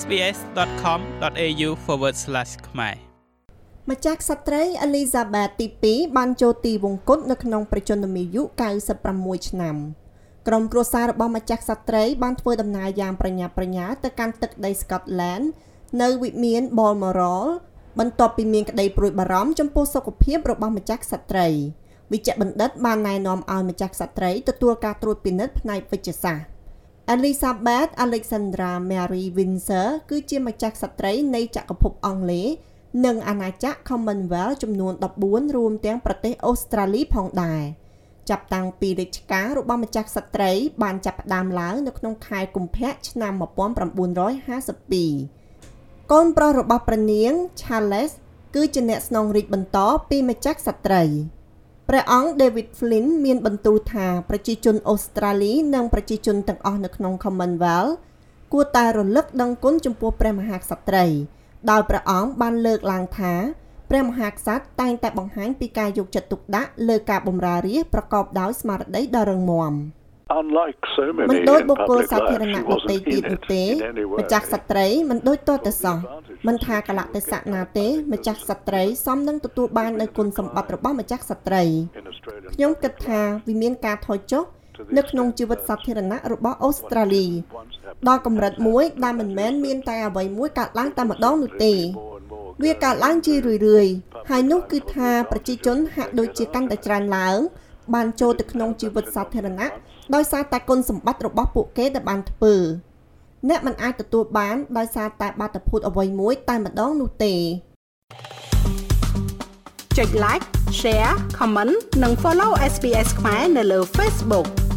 sbs.com.au/ ខ្មែរម្ចាស់ក្សត្រីអេលីសាបេតទី2បានចូលទីវង្គតនៅក្នុងប្រជជនមាយុ96ឆ្នាំក្រុមគ្រួសាររបស់ម្ចាស់ក្សត្រីបានធ្វើដំណើរយ៉ាងប្រញាប់ប្រញាល់ទៅកាន់ទឹកដី Scotland នៅវិមាន Balmoral បន្ទាប់ពីមានក្តីព្រួយបារម្ភចំពោះសុខភាពរបស់ម្ចាស់ក្សត្រីវិជ្ជបណ្ឌិតបានណែនាំឲ្យម្ចាស់ក្សត្រីទទួលការត្រួតពិនិត្យផ្នែកវិជ្ជសាស្ត្រ Elizabeth Alexandra Mary Windsor គឺជាម្ចាស់ក្សត្រីនៃចក្រភពអង់គ្លេសនិងអាណាចក្រ Commonwealth ចំនួន14រួមទាំងប្រទេសអូស្ត្រាលីផងដែរចាប់តាំងពីរាជការរបស់ម្ចាស់ក្សត្រីបានចាប់ផ្ដើមឡើងនៅក្នុងខែកុម្ភៈឆ្នាំ1952កូនប្រុសរបស់ព្រះនាង Charles គឺជាអ្នកស្នងរាជបន្តពីម្ចាស់ក្សត្រី ព្រះអង្គ David Flynn មានបន្ទូលថាប្រជាជនអូស្ត្រាលី និងប្រជាជនទាំងអស់នៅក្នុង Commonwealth គួរតែរលឹកដឹងគុណចំពោះព្រះមហាក្សត្រីដោយព្រះអង្គបានលើកឡើងថាព្រះមហាក្សត្រតែងតែបង្ហាញពីការយកចិត្តទុកដាក់លើការបម្រើរាជប្រកបដោយស្មារតីដ៏រឹងមាំ។ unlike so many មិនដូចបុគ្គលសាធារណៈដទៃទៀតនោះទេម្ចាស់ស្ត្រីមិនដូចតទៅសោះ មិនថាកលៈទេសៈណាទេ ម្ចាស់ស្ត្រីសមនឹងទទួលបាននូវគុណសម្បត្តិរបស់ម្ចាស់ស្ត្រីខ្ញុំគិតថាវាមានការថយចុះនៅក្នុងជីវិតសាធារណៈរបស់អូស្ត្រាលីដល់កម្រិតមួយដែលមិនមែនមានតែអ្វីមួយកើតឡើងតែម្ដងនោះទេ វាកើតឡើងជារឿយៗហើយនោះគឺថាប្រជាជនហាក់ដូចជាកាន់តែច្រើនឡើងបានចូលទៅក្នុងជីវិតសាធារណៈដោយសារតែគុណសម្បត្តិរបស់ពួកគេដែលបានធ្វើ អ្នកមិនអាចទទួលបានដោយសារតែបាតុភូតអ្វីមួយតែម្ដងនោះទេចុច like share comment និង follow SPS ខ្មែរនៅលើ Facebook